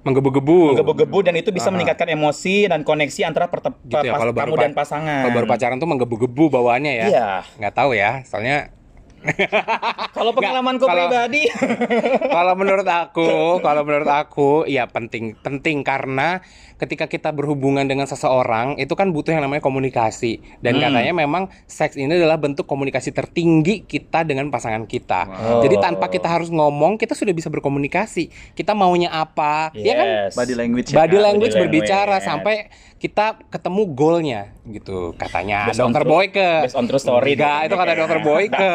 Menggebu-gebu. menggebu-gebu dan itu bisa Aha. meningkatkan emosi dan koneksi antara Gitu ya, pas- kamu dan pasangan. Kalau baru pacaran tuh menggebu-gebu bawaannya ya. Iya. Nggak tahu ya, soalnya Kalau pengalamanku kalau- pribadi, kalau menurut aku, kalau menurut aku, ya penting, penting karena ketika kita berhubungan dengan seseorang itu kan butuh yang namanya komunikasi dan Hmm. katanya memang seks ini adalah bentuk komunikasi tertinggi kita dengan pasangan kita. Wow. Jadi tanpa kita harus ngomong, kita sudah bisa berkomunikasi. Kita maunya apa, ya kan? Yes. Body language ya, Body Kak? language Body berbicara language. sampai kita ketemu goalnya gitu katanya Based dokter true- Boyke. based on true story Enggak, itu kata dokter Boyke.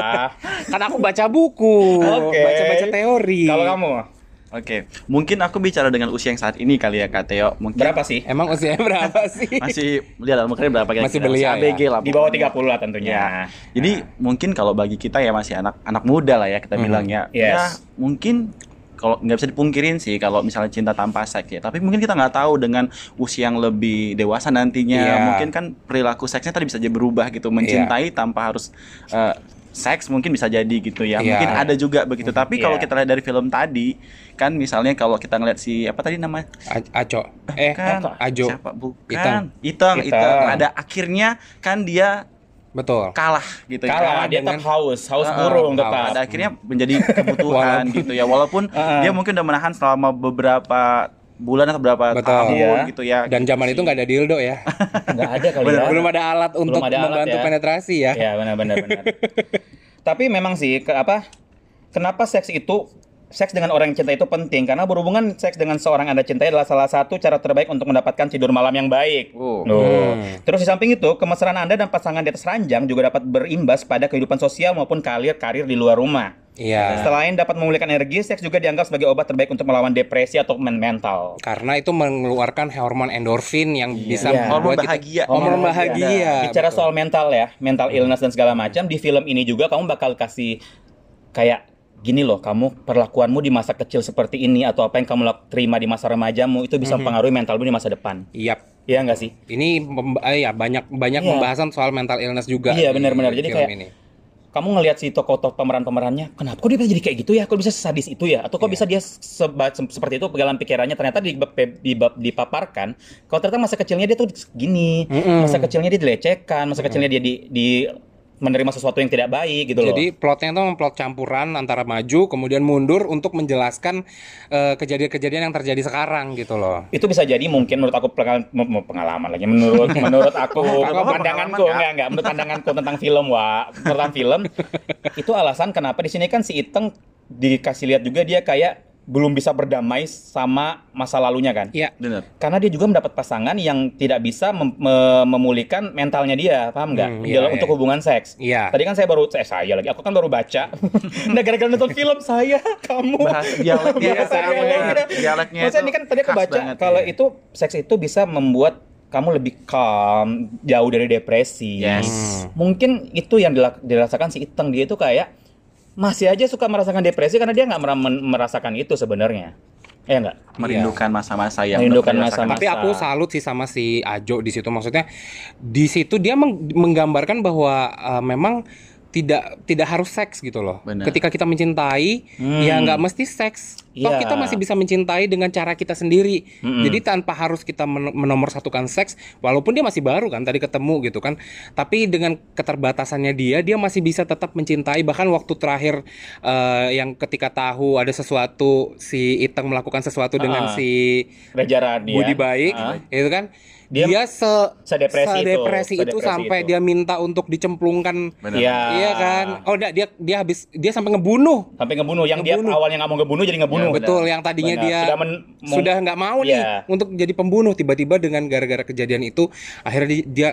Kan aku baca buku, baca-baca teori. Kalau kamu Oke, mungkin aku bicara dengan usia yang saat ini kali ya Kak Teo. Mungkin berapa sih? Emang usianya berapa sih? Masih lihat lah, mungkin berapa kira-kira? Masih belia ABG ya? lah. Di bawah pokoknya. 30 lah tentunya. Ya. Jadi mungkin kalau bagi kita ya masih anak anak muda lah ya kita Mhm. bilang ya. Yes. Ya mungkin kalau nggak bisa dipungkirin sih kalau misalnya cinta tanpa seks ya. Tapi mungkin kita nggak tahu dengan usia yang lebih dewasa nantinya. Iya. Mungkin kan perilaku seksnya tadi bisa jadi berubah gitu. Mencintai tanpa harus eh, seks mungkin bisa jadi gitu ya. Iya. Mungkin ada juga begitu. Tapi kalau Iya. kita lihat dari film tadi kan misalnya kalau kita ngeliat si apa tadi namanya? A- Aco. Eh, kan Ajo. siapa bukan Itang. Itang Itang. Itang ada akhirnya kan dia Betul. kalah gitu ya. Kalah, dia dengan- tetap haus, haus Ah, burung haus. tetap. Pada akhirnya menjadi kebutuhan gitu ya. Walaupun Ah. dia mungkin udah menahan selama beberapa bulan atau beberapa Betul. tahun Iya. gitu ya. Dan zaman itu nggak ada dildo ya. Nggak ada kali ya. Belum ada alat untuk ada alat membantu ya. penetrasi ya. Ya benar benar benar. Tapi memang sih ke apa? Kenapa seks itu seks dengan orang yang cinta itu penting karena berhubungan seks dengan seorang anda cintai adalah salah satu cara terbaik untuk mendapatkan tidur malam yang baik. Oh. Loh. Hmm. Terus di samping itu, kemesraan Anda dan pasangan di atas ranjang juga dapat berimbas pada kehidupan sosial maupun karir-karir di luar rumah. Iya. Selain dapat memulihkan energi, seks juga dianggap sebagai obat terbaik untuk melawan depresi atau men- mental. Karena itu mengeluarkan hormon endorfin yang bisa Iya. Hormon membuat kita- bahagia. Hormon bahagia. Bicara betul. soal mental ya, mental illness dan segala macam di film ini juga kamu bakal kasih kayak gini loh, kamu perlakuanmu di masa kecil seperti ini atau apa yang kamu terima di masa remajamu itu bisa mempengaruhi mentalmu di masa depan. Yap. Iya nggak sih? Ini eh, ya banyak banyak Iya. pembahasan soal mental illness juga. Iya, benar-benar. Jadi kayak- ini. Kamu ngelihat si tokoh-tokoh pemeran-pemerannya, kenapa kok dia bisa jadi kayak gitu ya? Kok bisa sadis itu ya? Atau kok Iya. bisa dia seba- se- seperti itu dalam pikirannya? Ternyata di, di, dipaparkan, kalau ternyata masa kecilnya dia tuh gini, Mm-mm. masa kecilnya dia dilecehkan, masa kecilnya dia di, di menerima sesuatu yang tidak baik gitu loh. Jadi plotnya itu plot campuran antara maju kemudian mundur untuk menjelaskan eh, kejadian-kejadian yang terjadi sekarang gitu loh. itu bisa jadi mungkin menurut aku pengalaman lagi menurut menurut aku pandanganku Kak? enggak enggak menurut pandanganku tentang film wa tentang film itu alasan kenapa di sini kan si Iteng dikasih lihat juga dia kayak belum bisa berdamai sama masa lalunya kan Iya. Bener. karena dia juga mendapat pasangan yang tidak bisa mem- me- memulihkan mentalnya dia paham nggak Hmm, iya, dalam- iya. untuk hubungan seks Iya. tadi kan saya baru saya, saya lagi aku kan baru baca nah gara-gara nonton film saya kamu Bahasa dialeknya Bahasa itu dialeknya. dialeknya Maksudnya ini kan tadi aku baca banget, kalau ya. itu seks itu bisa membuat kamu lebih calm, jauh dari depresi. Yes. Mungkin itu yang dirasakan si Iteng dia itu kayak masih aja suka merasakan depresi karena dia nggak merasakan itu sebenarnya. Ya enggak? merindukan masa-masa yang Merindukan masa-masa. Tapi aku salut sih sama si Ajo di situ. Maksudnya di situ dia meng- menggambarkan bahwa eh, memang tidak tidak harus seks gitu loh. Benar. Ketika kita mencintai, Hmm. ya nggak mesti seks. Toh Iya. kita masih bisa mencintai dengan cara kita sendiri. Mm-mm. Jadi tanpa harus kita men- menomorsatukan seks, walaupun dia masih baru kan tadi ketemu gitu kan. Tapi dengan keterbatasannya dia, dia masih bisa tetap mencintai. Bahkan waktu terakhir eh, yang ketika tahu ada sesuatu si Iteng melakukan sesuatu dengan Ah. si Radian. Budi baik Ah. itu kan Dia dia, se sedepresi itu, sedepresi itu, sedepresi sampai itu. dia minta untuk dicemplungkan. Iya. iya kan oh enggak dia dia habis dia sampai ngebunuh Sampai ngebunuh. Yang dia Ngebunuh. awalnya nggak mau ngebunuh jadi ngebunuh. Ya, betul yang tadinya Benar. dia Sudah men- mau- sudah nggak mau nih Iya. untuk jadi pembunuh tiba-tiba dengan gara-gara kejadian itu akhirnya di- dia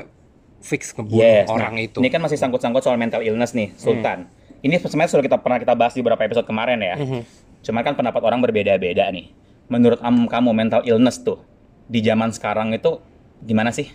fix ngebunuh Yes. orang nah, itu Ini kan masih sangkut-sangkut soal mental illness nih, Sultan. Ini sebenarnya sudah kita pernah kita bahas di beberapa episode kemarin ya. Mhm. Cuma kan pendapat orang berbeda-beda nih. Menurut am kamu mental illness tuh di zaman sekarang itu gimana sih?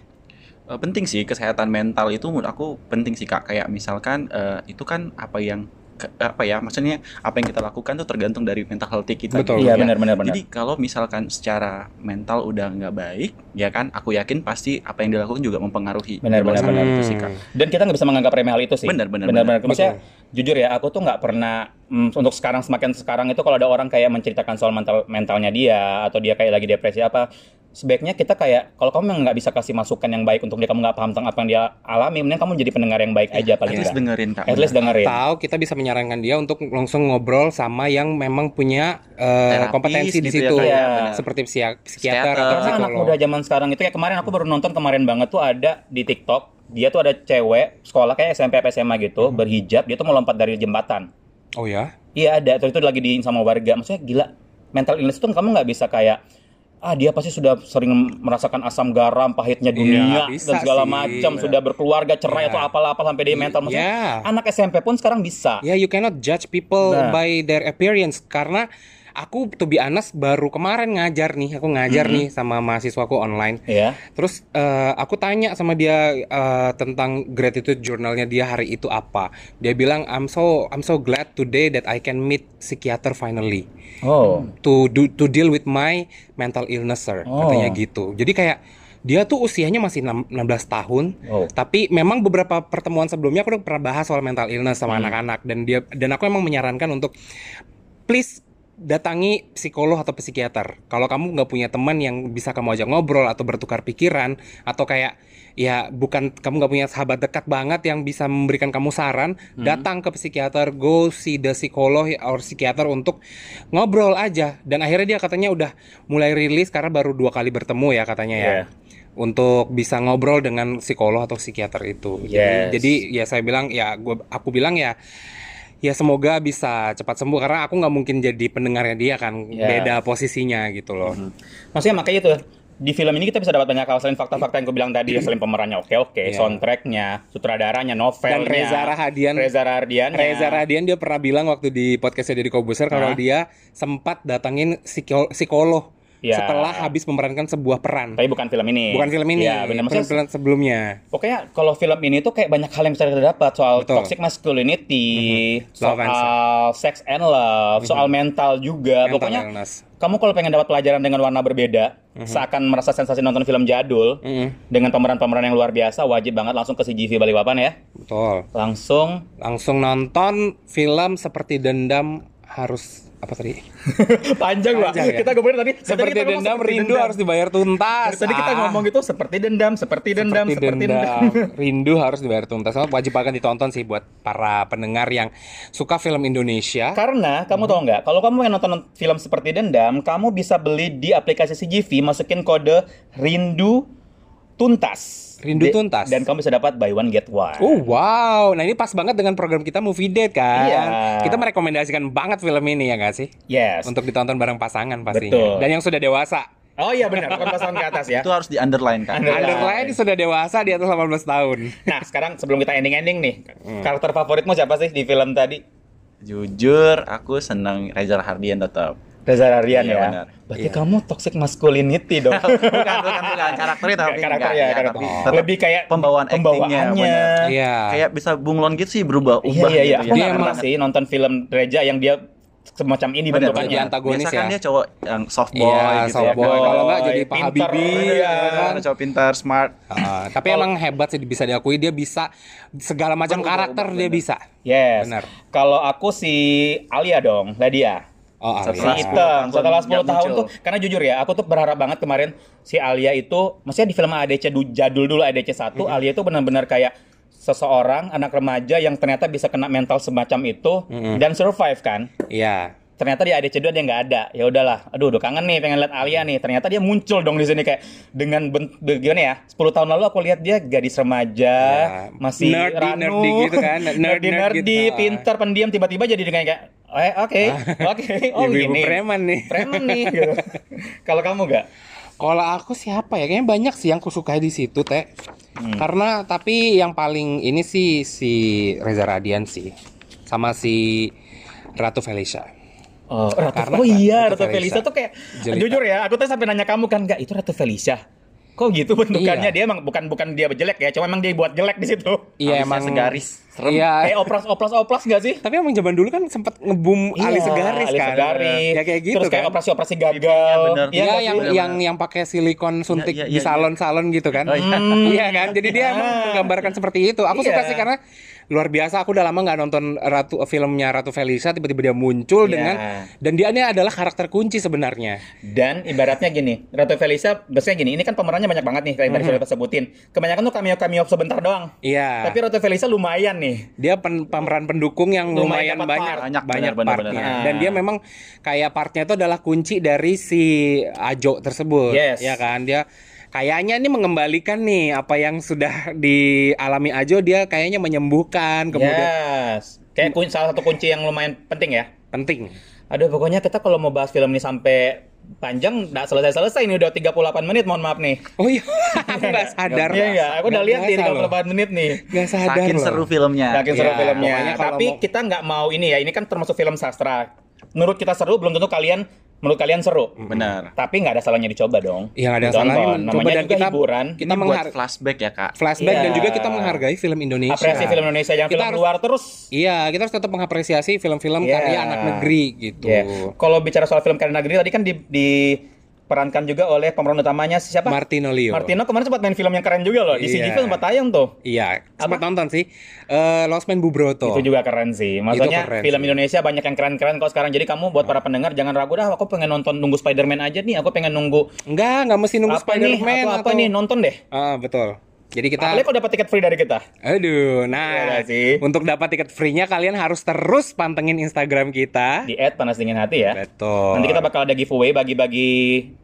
Eh, penting sih kesehatan mental itu menurut aku penting sih kak kayak misalkan eh, itu kan apa yang ke- apa ya maksudnya apa yang kita lakukan tuh tergantung dari mental health kita Betul. gitu Iya ya. benar-benar benar. Jadi kalau misalkan secara mental udah nggak baik, ya kan, aku yakin pasti apa yang dilakukan juga mempengaruhi. Benar, benar, benar. itu sih kak. Dan kita nggak bisa menganggap remeh hal itu sih. Benar, benar, benar. benar. Maksudnya jujur ya, aku tuh nggak pernah mm, untuk sekarang semakin sekarang itu kalau ada orang kayak menceritakan soal mental mentalnya dia atau dia kayak lagi depresi apa, sebaiknya kita kayak kalau kamu nggak bisa kasih masukan yang baik untuk dia kamu nggak paham tentang apa yang dia alami, mending kamu jadi pendengar yang baik aja paling At least dengerin kak. At least dengerin. Atau kita bisa menyarankan dia untuk langsung ngobrol sama yang memang punya eh, Terapis kompetensi di gitu ya, situ, ya. seperti psikiater, Psikiater. atau Karena anak psikolog. muda zaman sekarang itu kayak kemarin aku baru nonton kemarin banget tuh ada di TikTok, dia tuh ada cewek sekolah kayak SMP apa SMA gitu, berhijab, dia tuh mau lompat dari jembatan. Oh ya? Iya ada, terus itu lagi di sama warga. Maksudnya gila, mental illness itu kamu nggak bisa kayak ah dia pasti sudah sering merasakan asam garam pahitnya dunia bisa dan segala macam sudah berkeluarga cerai Iya. atau apalah-apa sampai dia mental maksudnya Iya. anak SMP pun sekarang bisa Ya, you cannot judge people Nah. by their appearance karena aku to be honest baru kemarin ngajar nih, aku ngajar Mm-hmm. nih sama mahasiswaku online. ya Terus eh, aku tanya sama dia eh, tentang gratitude journalnya dia hari itu apa. Dia bilang I'm so I'm so glad today that I can meet psychiater finally oh to do to deal with my mental illness sir Oh. katanya gitu. Jadi kayak dia tuh usianya masih enam- 16 tahun, Oh. tapi memang beberapa pertemuan sebelumnya aku udah pernah bahas soal mental illness sama Hmm. anak-anak dan dia dan aku emang menyarankan untuk please datangi psikolog atau psikiater. Kalau kamu nggak punya teman yang bisa kamu ajak ngobrol atau bertukar pikiran atau kayak ya bukan kamu nggak punya sahabat dekat banget yang bisa memberikan kamu saran, datang ke psikiater, go see the psikolog or psikiater untuk ngobrol aja. Dan akhirnya dia katanya udah mulai rilis karena baru dua kali bertemu ya katanya ya. Iya. Untuk bisa ngobrol dengan psikolog atau psikiater itu. Jadi- Yes. Jadi, ya saya bilang ya gua aku bilang ya ya semoga bisa cepat sembuh karena aku nggak mungkin jadi pendengarnya dia kan Iya. beda posisinya gitu loh. Maksudnya makanya itu di film ini kita bisa dapat banyak hal selain fakta-fakta yang gue bilang tadi ya selain pemerannya oke-oke, Iya. soundtracknya, sutradaranya, Dan novelnya. Reza Rahadian Reza Rahadian. Reza Radian dia pernah bilang waktu di podcastnya Deddy Kobuser kalau dia sempat datangin psiko- psikolog Ya. setelah habis memerankan sebuah peran. Tapi bukan film ini. Bukan film ini, Iya, benar. Film sebelumnya. Pokoknya kalau film ini tuh kayak banyak hal yang bisa kita dapat soal Betul. toxic masculinity, Mhm. Love and soal sex and love, soal mental juga. Mental Pokoknya illness. kamu kalau pengen dapat pelajaran dengan warna berbeda, Mhm. seakan merasa sensasi nonton film jadul Mm-mm, dengan pemeran-pemeran yang luar biasa, wajib banget langsung ke CGV Balikpapan ya. betul. Langsung Langsung nonton film seperti dendam harus apa tadi? panjang, Pak. Ya? Kita ngomongin tadi Seperti kita dendam seperti rindu dendam. harus dibayar tuntas. Tadi kita Ah. ngomong gitu seperti dendam, seperti dendam, seperti seperti dendam. dendam. Rindu harus dibayar tuntas. Sama Wajib banget ditonton sih buat para pendengar yang suka film Indonesia. Karena kamu tahu nggak, kalau kamu yang nonton film seperti dendam, kamu bisa beli di aplikasi CGV, masukin kode rindu tuntas. Rindu De- Tuntas. Dan kamu bisa dapat buy one get one. Oh wow, nah ini pas banget dengan program kita Movie Date kan. Iya. Kita merekomendasikan banget film ini ya nggak sih? Yes. Untuk ditonton bareng pasangan pastinya. Betul. Dan yang sudah dewasa. Oh iya benar, bukan pasangan ke atas ya. Itu harus di underline kan. Underline. Underline sudah dewasa di atas 18 tahun. Nah sekarang sebelum kita ending-ending nih, Hmm. karakter favoritmu siapa sih di film tadi? Jujur, aku senang Reza Hardian tetap. Reza Radian Iya, ya. benar. Berarti Iya. kamu toxic masculinity dong. bukan, bukan, bukan. Karakternya tapi karakter enggak, ya, ya, karakter. tapi Oh. Lebih kayak pembawaan actingnya, pembawaannya. Iya. Kayak bisa bunglon gitu sih berubah Iya ubah iya iya. gitu Aku Dia nggak pernah emang- sih nonton film Reja yang dia semacam ini Benar, bentukannya. Jadi antagonis Biasa kan ya. dia cowok yang soft boy Iya, gitu soft ya. boy. Kalau nggak jadi Pak pinter, Habibie, iya. ya kan? Cowok pintar, smart. Ah, tapi emang hebat sih bisa diakui dia bisa segala macam karakter dia bisa. Yes. Benar. Kalau aku si Alia dong, Ladia. Oh, Si Setelah Alia. 10 hitam. tahun Setelah 10 nggak tahun muncul. tuh, karena jujur ya, aku tuh berharap banget kemarin si Alia itu, maksudnya di film ADC du- jadul dulu ADC 1, Alia itu benar-benar kayak seseorang anak remaja yang ternyata bisa kena mental semacam itu dan survive kan. Iya. ternyata di ADC 2 dia nggak ada ya udahlah aduh udah kangen nih pengen lihat Alia nih ternyata dia muncul dong di sini kayak dengan ben- gimana ya 10 tahun lalu aku lihat dia gadis remaja Ya, masih nerdy- ranu nerdy gitu kan, nerd- nerdy nerd nerdy gitu. pintar pendiam tiba-tiba jadi dengan kayak eh oke oke oh Ibu-ibu gini preman nih. preman nih gitu kalau kamu nggak Kalau aku siapa ya? Kayaknya banyak sih yang aku sukai di situ, Teh. Hmm. Karena tapi yang paling ini sih si Reza Radian sih. Sama si Ratu Felicia. Oh, Ratu, Karena oh iya, Ratu Ratu Felicia Felicia. tuh kayak Jelita. jujur ya, aku tuh sampai nanya kamu kan, enggak itu Ratu Felicia. Kok gitu bentukannya? Iya. Dia emang bukan bukan dia jelek ya, cuma emang dia buat jelek di situ. Iya Alisnya emang segaris, serem. Iya. Kayak oplas oplas oplas nggak sih? Tapi emang zaman dulu kan sempat ngebum Iya, alis segaris alis kan. segaris. Ya kayak gitu Terus kayak kan. operasi-operasi gagal. bener. Iya nggak yang sih? yang yang pakai silikon suntik Iya, iya, di iya. salon-salon gitu kan. Oh, iya. Iya kan. Jadi dia emang Ah. menggambarkan seperti itu. Aku suka Iya. sih karena luar biasa aku udah lama nggak nonton Ratu filmnya Ratu Felicia tiba-tiba dia muncul Iya. dengan dan dia ini adalah karakter kunci sebenarnya. Dan ibaratnya gini, Ratu Felicia biasanya gini, ini kan pemerannya banyak banget nih kayak yang tadi Mhm. sudah kita sebutin. Kebanyakan tuh cameo-cameo sebentar doang. Iya. Tapi Ratu Felicia lumayan nih. dia pen- pemeran pendukung yang Lumayan lumayan, dapat banyak part. Banyak, banyak benar, benar, partnya benar. dan dia memang kayak partnya itu adalah kunci dari si Ajo tersebut Yes. ya kan dia kayaknya ini mengembalikan nih apa yang sudah dialami Ajo dia kayaknya menyembuhkan kemudian Yes. Kayak kun- salah satu kunci yang lumayan penting ya. penting Aduh, pokoknya kita kalau mau bahas film ini sampai panjang nggak selesai-selesai ini udah 38 menit, mohon maaf nih. oh iya aku nggak sadar Iya enggak, aku udah lihat nih biasa loh. 38 menit nih. nggak sadar Saking loh. seru filmnya. Yakin seru Ya, filmnya. Tapi mau- kita nggak mau ini ya. Ini kan termasuk film sastra. Menurut kita seru, belum tentu kalian menurut kalian seru. Benar. Tapi nggak ada salahnya dicoba dong. Iya, nggak ada Ditonton. salahnya Namanya dan juga kita- hiburan. kita menghar- flashback ya kak. flashback Iya. dan juga kita menghargai film Indonesia Apresiasi film Indonesia, jangan Kita film harus- luar terus. Iya, kita harus tetap mengapresiasi film-film Iya. karya anak negeri gitu. Ya. Kalau bicara soal film karya negeri tadi kan di, di diperankan juga oleh pemeran utamanya siapa? Martino Leo. Martino kemarin sempat main film yang keren juga loh. Di Iya. CGV sempat tayang tuh. Iya, sempat nonton sih. Eh Lost Man Bubroto. Itu juga keren sih. Maksudnya keren film sih. Indonesia banyak yang keren-keren kok sekarang. Jadi kamu buat para pendengar jangan ragu dah. Aku pengen nonton nunggu Spider-Man aja nih. Aku pengen nunggu Enggak, enggak mesti nunggu? Spider-Man Apa, apa atau nih? Nonton deh. Ah, betul. Jadi kita Apalagi kalau dapat tiket free dari kita. Aduh, nah nggak sih? untuk dapat tiket free-nya kalian harus terus pantengin Instagram kita. Di add panas dingin hati ya. Betul. Nanti kita bakal ada giveaway bagi-bagi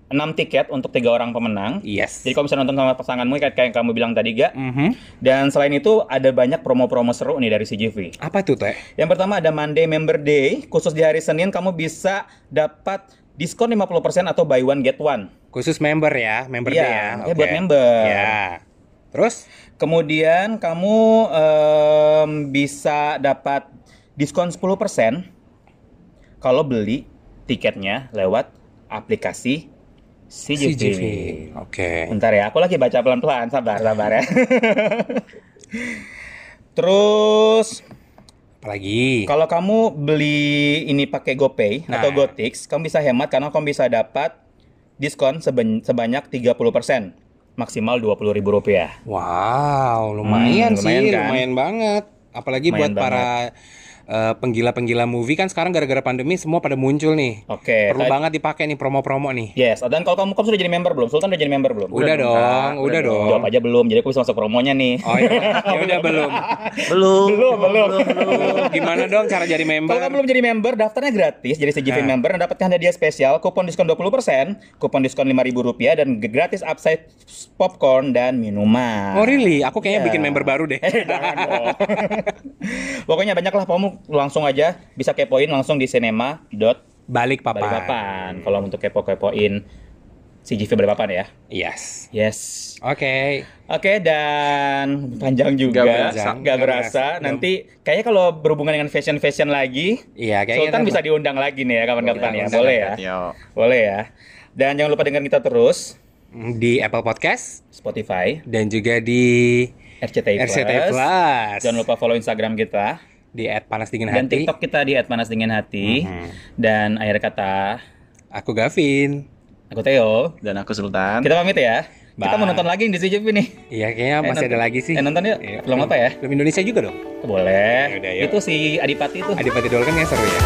6 tiket untuk tiga orang pemenang. Yes. Jadi kalau bisa nonton sama pasanganmu kayak kayak yang kamu bilang tadi gak. Mhm. Dan selain itu ada banyak promo-promo seru nih dari CGV. Apa tuh, Teh? Yang pertama ada Monday Member Day. Khusus di hari Senin kamu bisa dapat diskon 50% atau buy one get one. Khusus member ya, member Iya, day ya. ya buat member. Ya. Terus? Kemudian kamu em, bisa dapat diskon 10% kalau beli tiketnya lewat aplikasi CGV. CGV. Oke. Bentar ya, aku lagi baca pelan-pelan, sabar, sabar ya. Terus Apalagi? kalau kamu beli ini pakai GoPay Nah. atau GoTix, kamu bisa hemat karena kamu bisa dapat diskon seben- sebanyak 30%, maksimal Rp20.000 rupiah. Wow, lumayan Hmm, sih, lumayan kan? lumayan banget. Apalagi Lumayan buat para eh, penggila-penggila movie kan sekarang gara-gara pandemi semua pada muncul nih. Oke, Perlu tadi- banget dipakai nih promo-promo nih. Yes, dan kalau kamu kamu sudah jadi member belum? Sultan udah jadi member belum? Udah, dong, dong, udah, Udah dong. Jawab aja belum, jadi aku bisa masuk promonya nih. Oh ya, ya udah belum. Belum. Belum, belum. Gimana dong cara jadi member? Kalau kamu belum jadi member, daftarnya gratis jadi CGV Nah. member dan dapatkan hadiah spesial, kupon diskon 20%, kupon diskon Rp5.000 dan gratis upside popcorn dan minuman. Oh really? Aku kayaknya Iya. bikin member baru deh. Pokoknya banyaklah kamu langsung aja bisa kepoin langsung di cinema dot Balik papan. Balikpapan. Kalau untuk kepo-kepoin CGV Balikpapan ya. Yes. Yes. Oke. Oke dan panjang juga, Nggak berasa. nggak Nggak berasa. berasa. Nanti kayaknya kalau berhubungan dengan fashion fashion lagi, Iya, kayaknya Sultan bisa diundang lagi nih ya kapan-kapan ya, Boleh, boleh ya, Yo. boleh ya. Dan jangan lupa dengar kita terus di Apple Podcast Spotify, dan juga di RCTI Plus. RCTI Plus. Jangan lupa follow Instagram kita di @panasdinginhati. dan TikTok kita di @panasdinginhati. Mhm. Dan akhir kata, Aku Gavin. aku Theo. Dan aku Sultan. Kita pamit ya. Kita Bye. mau nonton lagi di CGV nih. Iya, kayaknya Eh, masih nonton- ada lagi sih. eh, nonton yuk. Film apa ya? Film Indonesia juga dong. Boleh. Yaudah, yuk. Itu si Adipati itu. Adipati Dolken yang seru ya.